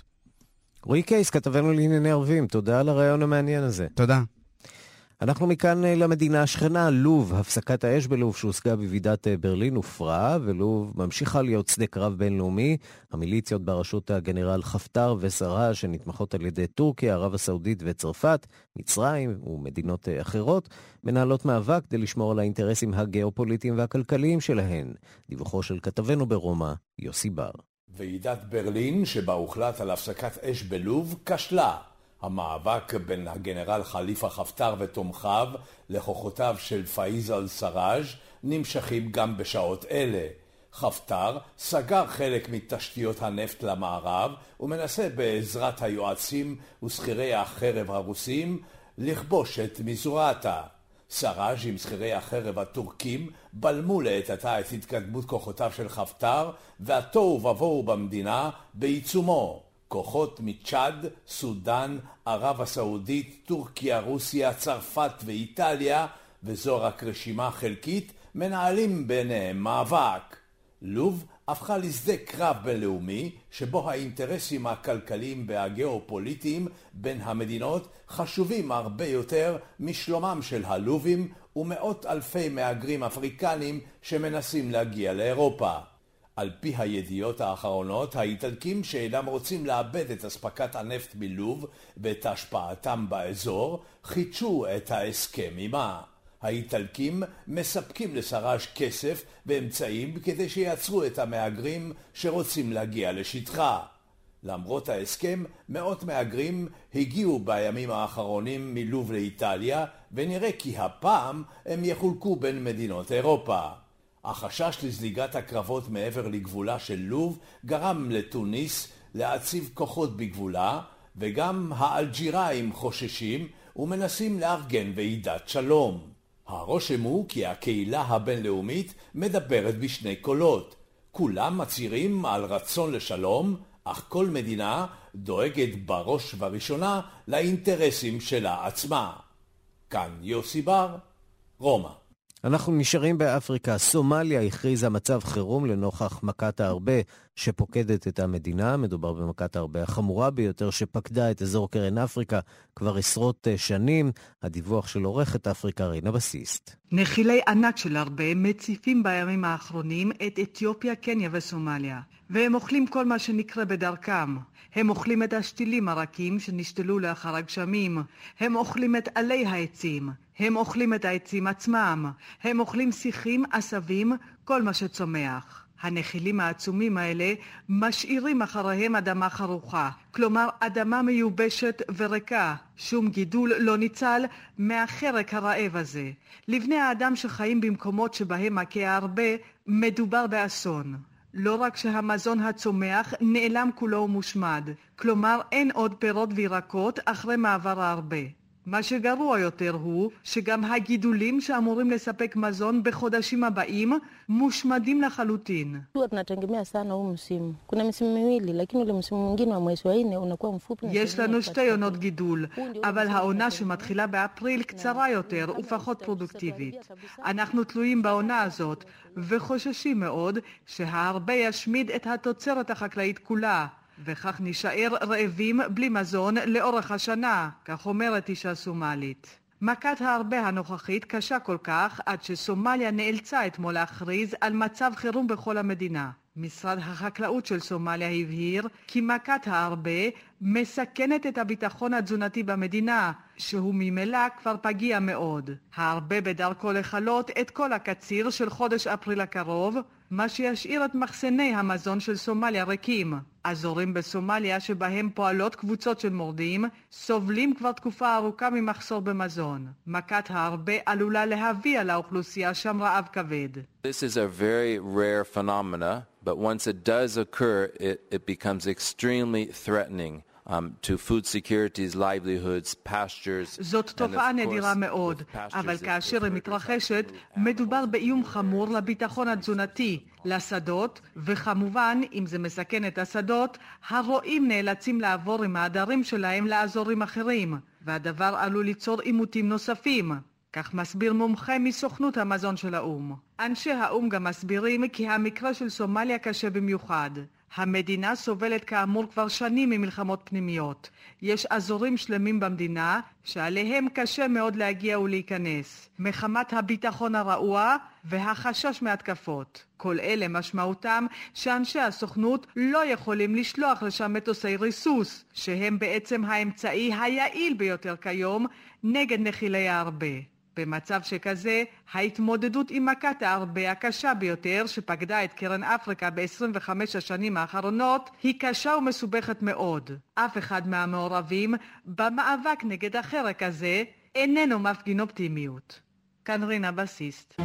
רועי קייס, כתבנו לענייני ערבים, תודה על הרעיון המעניין הזה. תודה. אנחנו מכאן אה, למדינה השכנה, לוב. הפסקת האש בלוב שהושגה בוועידת אה, ברלין הופרה, ולוב ממשיכה להיות שדה קרב בינלאומי. המיליציות בראשות הגנרל חפטר וסרה, שנתמכות על ידי טורקיה, ערב הסעודית וצרפת, מצרים ומדינות אה, אחרות, מנהלות מאבק כדי לשמור על האינטרסים הגיאופוליטיים והכלכליים שלהן. דיווחו של כתבנו ברומא, יוסי בר. ועידת ברלין, שבה הוחלט על הפסקת אש בלוב, כשלה. המאבק בין הגנרל חליפה חפטר ותומכיו לכוחותיו של פאיז אל-סראג' נמשכים גם בשעות אלה. חפטר סגר חלק מתשתיות הנפט למערב ומנסה בעזרת היועצים ושכירי החרב הרוסים לכבוש את מזורעתה. סראז' עם שכירי החרב הטורקים בלמו לעת עתה את התקדמות כוחותיו של חפטר והתוהו ובוהו במדינה בעיצומו. כוחות מצ'אד, סודאן, ערב הסעודית, טורקיה, רוסיה, צרפת ואיטליה, וזו רק רשימה חלקית, מנהלים ביניהם מאבק. לוב הפכה לשדה קרב בינלאומי, שבו האינטרסים הכלכליים והגיאופוליטיים בין המדינות חשובים הרבה יותר משלומם של הלובים ומאות אלפי מהגרים אפריקנים שמנסים להגיע לאירופה. על פי הידיעות האחרונות, האיטלקים שאינם רוצים לאבד את אספקת הנפט מלוב ואת השפעתם באזור, חידשו את ההסכם עימה. האיטלקים מספקים לסראז' כסף ואמצעים כדי שיעצרו את המהגרים שרוצים להגיע לשטחה. למרות ההסכם, מאות מהגרים הגיעו בימים האחרונים מלוב לאיטליה, ונראה כי הפעם הם יחולקו בין מדינות אירופה. החשש לזליגת הקרבות מעבר לגבולה של לוב גרם לתוניס להציב כוחות בגבולה, וגם האלג'יראים חוששים ומנסים לארגן ועידת שלום. הרושם הוא כי הקהילה הבינלאומית מדברת בשני קולות. כולם מצהירים על רצון לשלום, אך כל מדינה דואגת בראש ובראשונה לאינטרסים שלה עצמה. כאן יוסי בר, רומא. אנחנו נשארים באפריקה. סומליה הכריזה מצב חירום לנוכח מכת הארבה שפוקדת את המדינה. מדובר במכת הרבה החמורה ביותר שפקדה את אזור קרן אפריקה כבר עשרות אה, שנים. הדיווח של עורכת אפריקה רינה בסיסט. נחילי ענק של הרבה מציפים בימים האחרונים את אתיופיה, קניה וסומליה, והם אוכלים כל מה שנקרה בדרכם. הם אוכלים את השתילים הרכים שנשתלו לאחר הגשמים, הם אוכלים את עלי העצים, הם אוכלים את העצים עצמם, הם אוכלים שיחים, עשבים, כל מה שצומח. הנחילים העצומים האלה משאירים אחריהם אדמה חרוכה, כלומר אדמה מיובשת וריקה. שום גידול לא ניצל מהחרק הרעב הזה. לבני האדם שחיים במקומות שבהם מכה הרבה, מדובר באסון. לא רק שהמזון הצומח נעלם כולו ומושמד, כלומר אין עוד פירות וירקות אחרי מעבר הרבה. מה שגרוע יותר הוא שגם הגידולים שאמורים לספק מזון בחודשים הבאים מושמדים לחלוטין. יש לנו שתי עונות גידול, אבל העונה שמתחילה באפריל קצרה יותר ופחות פרודוקטיבית. אנחנו תלויים בעונה הזאת וחוששים מאוד שההרבה ישמיד את התוצרת החקלאית כולה. וכך נישאר רעבים בלי מזון לאורך השנה, כך אומרת אישה סומלית. מכת ההרבה הנוכחית קשה כל כך עד שסומליה נאלצה אתמול להכריז על מצב חירום בכל המדינה. משרד החקלאות של סומליה הבהיר כי מכת ההרבה מסכנת את הביטחון התזונתי במדינה, שהוא ממילא כבר פגיע מאוד. ההרבה בדרכו לכלות את כל הקציר של חודש אפריל הקרוב, מה שישאיר את מחסני המזון של סומליה ריקים. אזורים בסומליה שבהם פועלות קבוצות של מורדים סובלים כבר תקופה ארוכה ממחסור במזון. מכת ההרבה עלולה להביא על האוכלוסייה שם רעב כבד. This is a very rare phenomena, but once it does occur, it, it becomes extremely threatening. Um, to food securities, livelihoods, pastures. זאת תופעה נדירה מאוד, אבל כאשר היא מתרחשת, מדובר באיום חמור לביטחון התזונתי, לשדות, וכמובן, אם זה מסכן את השדות, הרועים נאלצים לעבור עם העדרים שלהם לאזורים אחרים, והדבר עלול ליצור עימותים נוספים. כך מסביר מומחה מסוכנות המזון של האו"ם. אנשי האו"ם גם מסבירים כי המקרה של סומליה קשה במיוחד. המדינה סובלת כאמור כבר שנים ממלחמות פנימיות. יש אזורים שלמים במדינה שעליהם קשה מאוד להגיע ולהיכנס, מחמת הביטחון הרעוע והחשש מהתקפות. כל אלה משמעותם שאנשי הסוכנות לא יכולים לשלוח לשם מטוסי ריסוס, שהם בעצם האמצעי היעיל ביותר כיום נגד נחילי ההרבה. במצב שכזה, ההתמודדות עם מכת ההרבה הקשה ביותר שפקדה את קרן אפריקה ב-25 השנים האחרונות היא קשה ומסובכת מאוד. אף אחד מהמעורבים במאבק נגד החרק הזה איננו מפגין אופטימיות. כאן רינה בסיסט.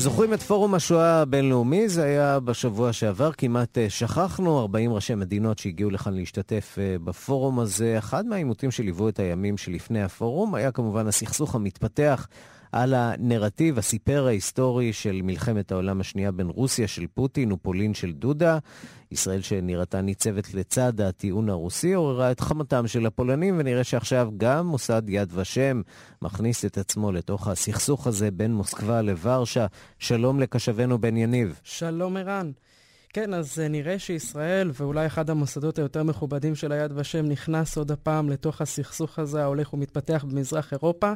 זוכרים את פורום השואה הבינלאומי? זה היה בשבוע שעבר, כמעט אה, שכחנו, 40 ראשי מדינות שהגיעו לכאן להשתתף אה, בפורום הזה. אחד מהעימותים שליוו את הימים שלפני הפורום היה כמובן הסכסוך המתפתח על הנרטיב, הסיפר ההיסטורי של מלחמת העולם השנייה בין רוסיה של פוטין ופולין של דודה. ישראל שנראתה ניצבת לצד הטיעון הרוסי עוררה את חמתם של הפולנים, ונראה שעכשיו גם מוסד יד ושם מכניס את עצמו לתוך הסכסוך הזה בין מוסקבה לוורשה. שלום לקשבנו בן יניב. שלום ערן. כן, אז אה, נראה שישראל, ואולי אחד המוסדות היותר מכובדים של היד ושם, נכנס עוד הפעם לתוך הסכסוך הזה ההולך ומתפתח במזרח אירופה.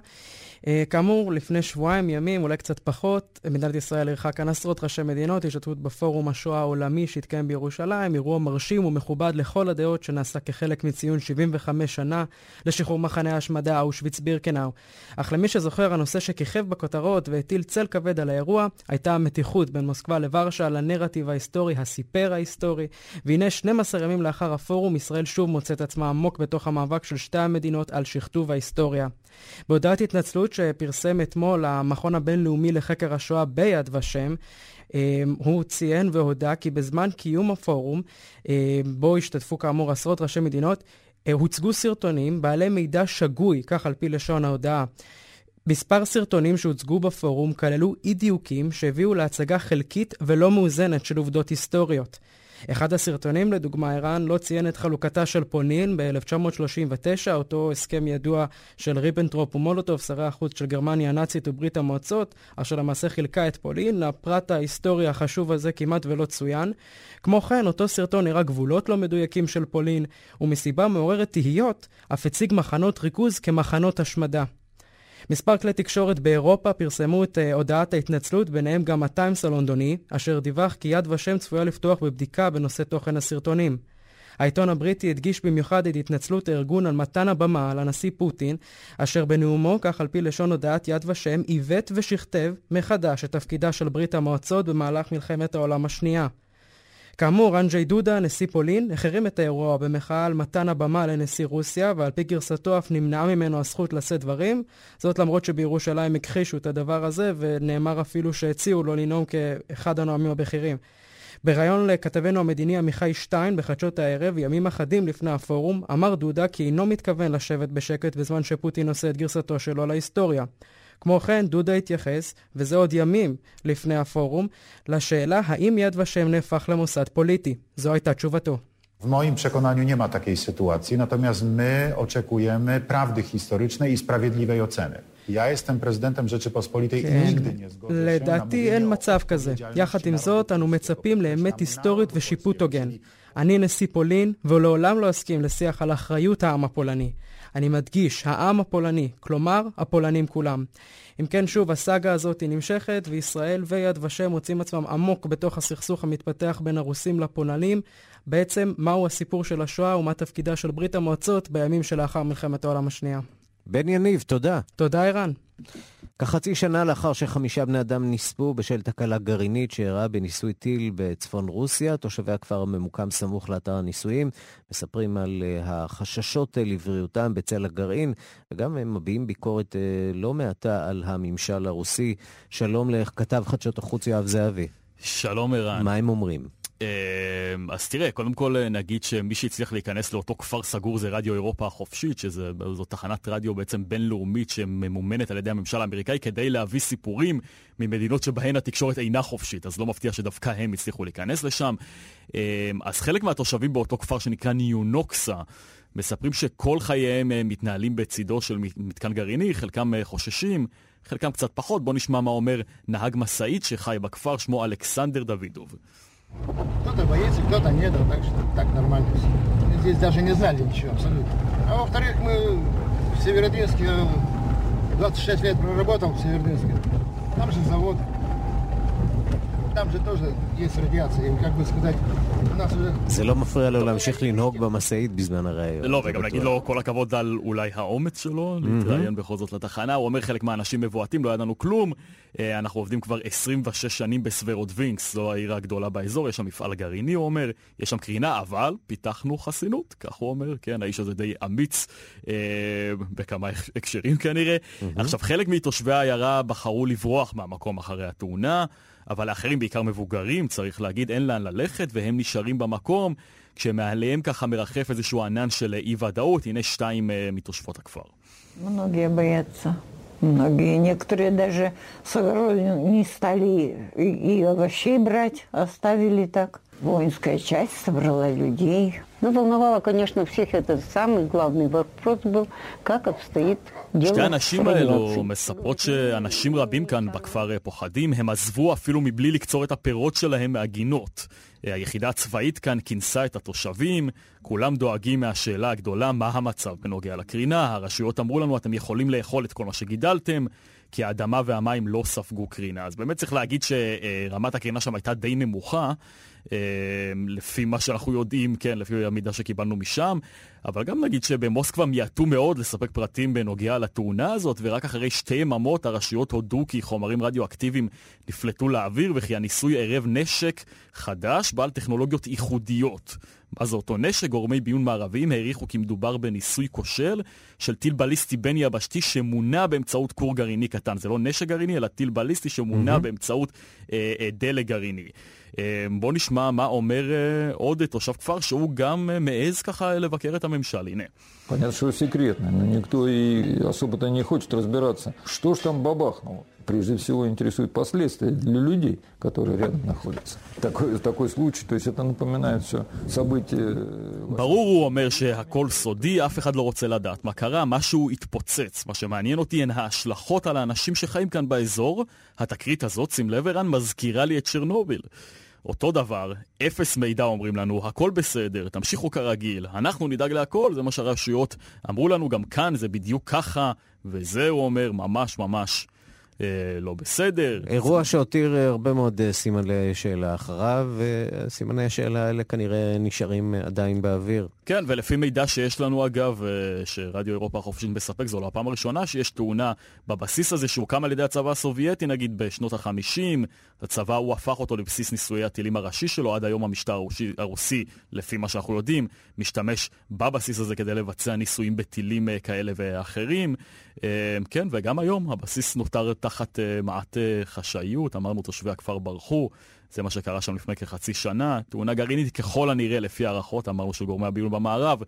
אה, כאמור, לפני שבועיים ימים, אולי קצת פחות, מדינת ישראל אירחה כאן עשרות ראשי מדינות, השתתפות בפורום השואה העולמי שהתקיים בירושלים, אירוע מרשים ומכובד לכל הדעות שנעשה כחלק מציון 75 שנה לשחרור מחנה ההשמדה אושוויץ בירקנאו. אך למי שזוכר, הנושא שכיכב בכותרות והטיל צל כבד על האירוע, הייתה המתיחות בין מוסקבה לוורשה על הנרטיב ההיסטורי, הסיפר ההיסטורי. והנה 12 ימים לאחר הפורום, ישראל שוב מוצאת עצמה עמוק בתוך המאבק של שתי המדינות על שכתוב ההיסטוריה. בהודעת התנצלות שפרסם אתמול המכון הבינלאומי לחקר השואה ביד ושם, אמ, הוא ציין והודה כי בזמן קיום הפורום, אמ, בו השתתפו כאמור עשרות ראשי מדינות, אה, הוצגו סרטונים בעלי מידע שגוי, כך על פי לשון ההודעה. מספר סרטונים שהוצגו בפורום כללו אי דיוקים שהביאו להצגה חלקית ולא מאוזנת של עובדות היסטוריות. אחד הסרטונים, לדוגמה, ערן לא ציין את חלוקתה של פולין ב-1939, אותו הסכם ידוע של ריבנטרופ ומולוטוב, שרי החוץ של גרמניה הנאצית וברית המועצות, אשר למעשה חילקה את פולין. הפרט ההיסטורי החשוב הזה כמעט ולא צוין. כמו כן, אותו סרטון הראה גבולות לא מדויקים של פולין, ומסיבה מעוררת תהיות, אף הציג מחנות ריכוז כמחנות השמדה. מספר כלי תקשורת באירופה פרסמו את uh, הודעת ההתנצלות, ביניהם גם הטיימס הלונדוני, אשר דיווח כי יד ושם צפויה לפתוח בבדיקה בנושא תוכן הסרטונים. העיתון הבריטי הדגיש במיוחד את התנצלות הארגון על מתן הבמה לנשיא פוטין, אשר בנאומו, כך על פי לשון הודעת יד ושם, עיוות ושכתב מחדש את תפקידה של ברית המועצות במהלך מלחמת העולם השנייה. כאמור, אנג'י דודה, נשיא פולין, החרים את האירוע במחאה על מתן הבמה לנשיא רוסיה, ועל פי גרסתו אף נמנעה ממנו הזכות לשאת דברים. זאת למרות שבירושלים הכחישו את הדבר הזה, ונאמר אפילו שהציעו לו לנאום כאחד הנואמים הבכירים. בריאיון לכתבנו המדיני עמיחי שטיין בחדשות הערב, ימים אחדים לפני הפורום, אמר דודה כי אינו מתכוון לשבת בשקט בזמן שפוטין עושה את גרסתו שלו להיסטוריה. כמו כן, דודה התייחס, וזה עוד ימים לפני הפורום, לשאלה האם יד ושם נהפך למוסד פוליטי. זו הייתה תשובתו. W moim przekonaniu nie ma takiej sytuacji, natomiast my oczekujemy prawdy historycznej i sprawiedliwej oceny. Ja jestem prezydentem Rzeczypospolitej כן. i nigdy nie zgodzę się na לדעתי אין מצב כזה. יחד עם זאת, אנו מצפים לאמת היסטורית ושיפוט הוגן. אני נשיא פולין, ולעולם לא אסכים לשיח על אחריות העם הפולני. אני מדגיש, העם הפולני, כלומר, הפולנים כולם. אם כן, שוב, הסאגה הזאת היא נמשכת, וישראל ויד ושם מוצאים עצמם עמוק בתוך הסכסוך המתפתח בין הרוסים לפולנים. בעצם, מהו הסיפור של השואה ומה תפקידה של ברית המועצות בימים שלאחר מלחמת העולם השנייה. בן יניב, תודה. תודה, ערן. כחצי שנה לאחר שחמישה בני אדם נספו בשל תקלה גרעינית שאירעה בניסוי טיל בצפון רוסיה, תושבי הכפר הממוקם סמוך לאתר הניסויים מספרים על uh, החששות uh, לבריאותם בצל הגרעין, וגם הם מביעים ביקורת uh, לא מעטה על הממשל הרוסי. שלום לכתב חדשות החוץ יואב זהבי. שלום ערן. מה הם אומרים? אז תראה, קודם כל נגיד שמי שהצליח להיכנס לאותו כפר סגור זה רדיו אירופה החופשית, שזו תחנת רדיו בעצם בינלאומית שממומנת על ידי הממשל האמריקאי כדי להביא סיפורים ממדינות שבהן התקשורת אינה חופשית, אז לא מפתיע שדווקא הם הצליחו להיכנס לשם. אז חלק מהתושבים באותו כפר שנקרא ניונוקסה, מספרים שכל חייהם מתנהלים בצידו של מתקן גרעיני, חלקם חוששים, חלקם קצת פחות. בואו נשמע מה אומר נהג משאית שחי בכפר, שמו אלכסנדר דוידוב. Кто-то боится, кто-то нет, так что так нормально все. Здесь даже не знали ничего абсолютно. А во-вторых, мы в Северодвинске, 26 лет проработал в Северодвинске. Там же завод, там же тоже есть радиация, и, как бы сказать, у нас уже... זה לא מפריע לו להמשיך לנהוג במשאית בזמן הראיון. לא, וגם להגיד לו כל הכבוד על אולי האומץ שלו, להתראיין בכל זאת לתחנה. הוא אומר חלק מהאנשים מבועטים, לא ידענו כלום. אנחנו עובדים כבר 26 שנים בסוורודווינקס, זו העיר הגדולה באזור, יש שם מפעל גרעיני, הוא אומר, יש שם קרינה, אבל פיתחנו חסינות, כך הוא אומר, כן, האיש הזה די אמיץ אה, בכמה הקשרים כנראה. עכשיו, חלק מתושבי העיירה בחרו לברוח מהמקום אחרי התאונה. אבל לאחרים, בעיקר מבוגרים, צריך להגיד, אין לאן ללכת, והם נשארים במקום, כשמעליהם ככה מרחף איזשהו ענן של אי-ודאות. הנה שתיים uh, מתושבות הכפר. Многие боятся. Многие. Некоторые даже с огорода не стали и, и овощей брать, оставили так. Воинская часть собрала людей. Ну, волновало, конечно, всех это самый главный вопрос был, как обстоит שתי הנשים האלו מספרות שאנשים רבים כאן בכפר פוחדים, הם עזבו אפילו מבלי לקצור את הפירות שלהם מהגינות. היחידה הצבאית כאן כינסה את התושבים, כולם דואגים מהשאלה הגדולה מה המצב בנוגע לקרינה. הרשויות אמרו לנו, אתם יכולים לאכול את כל מה שגידלתם, כי האדמה והמים לא ספגו קרינה. אז באמת צריך להגיד שרמת הקרינה שם הייתה די נמוכה. לפי מה שאנחנו יודעים, כן, לפי המידע שקיבלנו משם, אבל גם נגיד שבמוסקבה מיעטו מאוד לספק פרטים בנוגע לתאונה הזאת, ורק אחרי שתי יממות הרשויות הודו כי חומרים רדיואקטיביים נפלטו לאוויר וכי הניסוי ערב נשק חדש בעל טכנולוגיות ייחודיות. מה זה אותו נשק? גורמי ביון מערביים העריכו כי מדובר בניסוי כושל של טיל בליסטי בין יבשתי שמונע באמצעות כור גרעיני קטן. זה לא נשק גרעיני, אלא טיל בליסטי שמונע mm-hmm. באמצעות אה, אה, דלק גרעיני. בואו נשמע מה אומר עוד תושב כפר שהוא גם מעז ככה לבקר את הממשל, הנה. Понятно, что секретно, но никто и особо-то не хочет разбираться. Что ж там бабахнуло? прежде всего интересуют последствия для людей, которые рядом находятся. Такой, такой случай, то есть это напоминает все события... ברור, הוא אומר שהכל סודי, אף אחד לא רוצה לדעת מה קרה, משהו התפוצץ. מה שמעניין אותי הן ההשלכות על האנשים שחיים כאן באזור. התקרית הזאת, שים לב ערן, מזכירה לי את צ'רנוביל. אותו דבר, אפס מידע אומרים לנו, הכל בסדר, תמשיכו כרגיל, אנחנו נדאג להכל, זה מה שהרשויות אמרו לנו, גם כאן זה בדיוק ככה, וזה, הוא אומר, ממש ממש לא בסדר. אירוע שהותיר אה, הרבה מאוד אה, סימני שאלה אחריו, וסימני השאלה האלה כנראה נשארים עדיין באוויר. כן, ולפי מידע שיש לנו אגב, שרדיו אירופה החופשית מספק, זו לא הפעם הראשונה שיש תאונה בבסיס הזה שהוקם על ידי הצבא הסובייטי, נגיד בשנות ה-50, הצבא הוא הפך אותו לבסיס ניסויי הטילים הראשי שלו, עד היום המשטר הרוסי, הרוסי, לפי מה שאנחנו יודעים, משתמש בבסיס הזה כדי לבצע ניסויים בטילים כאלה ואחרים. כן, וגם היום הבסיס נותר תחת uh, מעט uh, חשאיות, אמרנו תושבי הכפר ברחו, זה מה שקרה שם לפני כחצי שנה. תאונה גרעינית ככל הנראה, לפי הערכות, אמרנו של גורמי הביון במערב,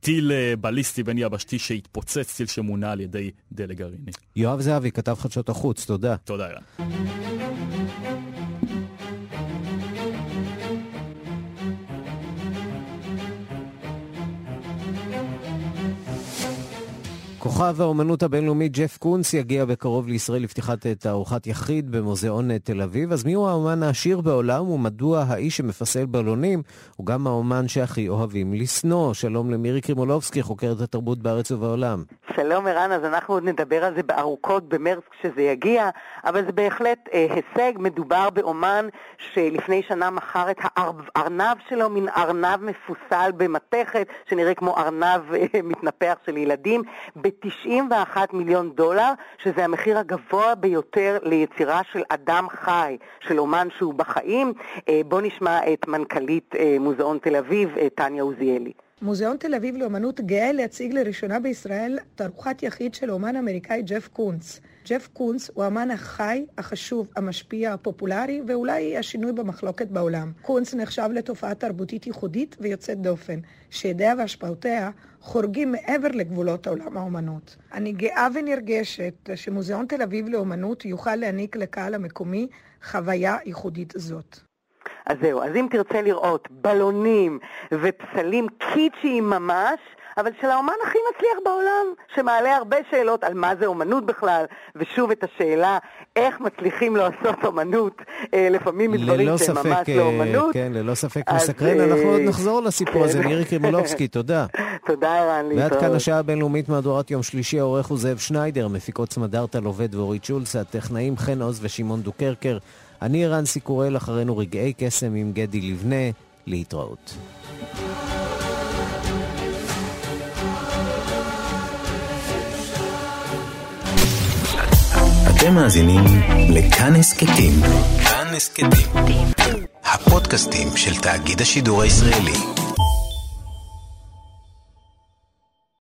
טיל uh, בליסטי בין יבשתי שהתפוצץ, טיל שמונה על ידי דלק גרעיני. יואב זהבי, כתב חדשות החוץ, תודה. תודה, יאללה. כוכב האומנות הבינלאומית ג'ף קונס יגיע בקרוב לישראל לפתיחת תערוכת יחיד במוזיאון תל אביב. אז מיהו האומן העשיר בעולם ומדוע האיש שמפסל בלונים הוא גם האומן שהכי אוהבים לשנוא? שלום למירי קרימולובסקי, חוקרת התרבות בארץ ובעולם. שלום ערן, אז אנחנו עוד נדבר על זה בארוכות במרץ כשזה יגיע, אבל זה בהחלט אה, הישג. מדובר באומן שלפני שנה מכר את הארנב שלו, מין ארנב מפוסל במתכת, שנראה כמו ארנב אה, מתנפח של ילדים. ב-91 מיליון דולר, שזה המחיר הגבוה ביותר ליצירה של אדם חי, של אומן שהוא בחיים. אה, בואו נשמע את מנכ"לית אה, מוזיאון תל אביב, אה, טניה עוזיאלי. מוזיאון תל אביב לאמנות גאה להציג לראשונה בישראל תערוכת יחיד של האומן האמריקאי ג'ף קונץ. ג'ף קונץ הוא האמן החי, החשוב, המשפיע, הפופולרי, ואולי השינוי במחלוקת בעולם. קונץ נחשב לתופעה תרבותית ייחודית ויוצאת דופן, שידיה והשפעותיה חורגים מעבר לגבולות העולם האומנות. אני גאה ונרגשת שמוזיאון תל אביב לאומנות יוכל להעניק לקהל המקומי חוויה ייחודית זאת. אז זהו, אז אם תרצה לראות בלונים ופסלים קיצ'יים ממש, אבל של האומן הכי מצליח בעולם, שמעלה הרבה שאלות על מה זה אומנות בכלל, ושוב את השאלה איך מצליחים לעשות אומנות, אה, לפעמים מדברים שהם ממש לא אה, אומנות. כן, ללא ספק מסקרן. אה, אנחנו עוד נחזור לסיפור כן. הזה. מירי קרימולובסקי, [laughs] תודה. תודה, ערן, להתראות. ועד כאן השעה הבינלאומית מהדורת יום שלישי, העורך הוא זאב שניידר, מפיקות סמדארטה לובד ואורית שולץ, הטכנאים חן עוז ושמעון דוקרקר. אני ערן סיקורל, אחרינו רגעי קסם עם גדי לבנה, להתראות. אתם מאזינים לכאן הסכתים. כאן הסכתים. הפודקאסטים של תאגיד השידור הישראלי.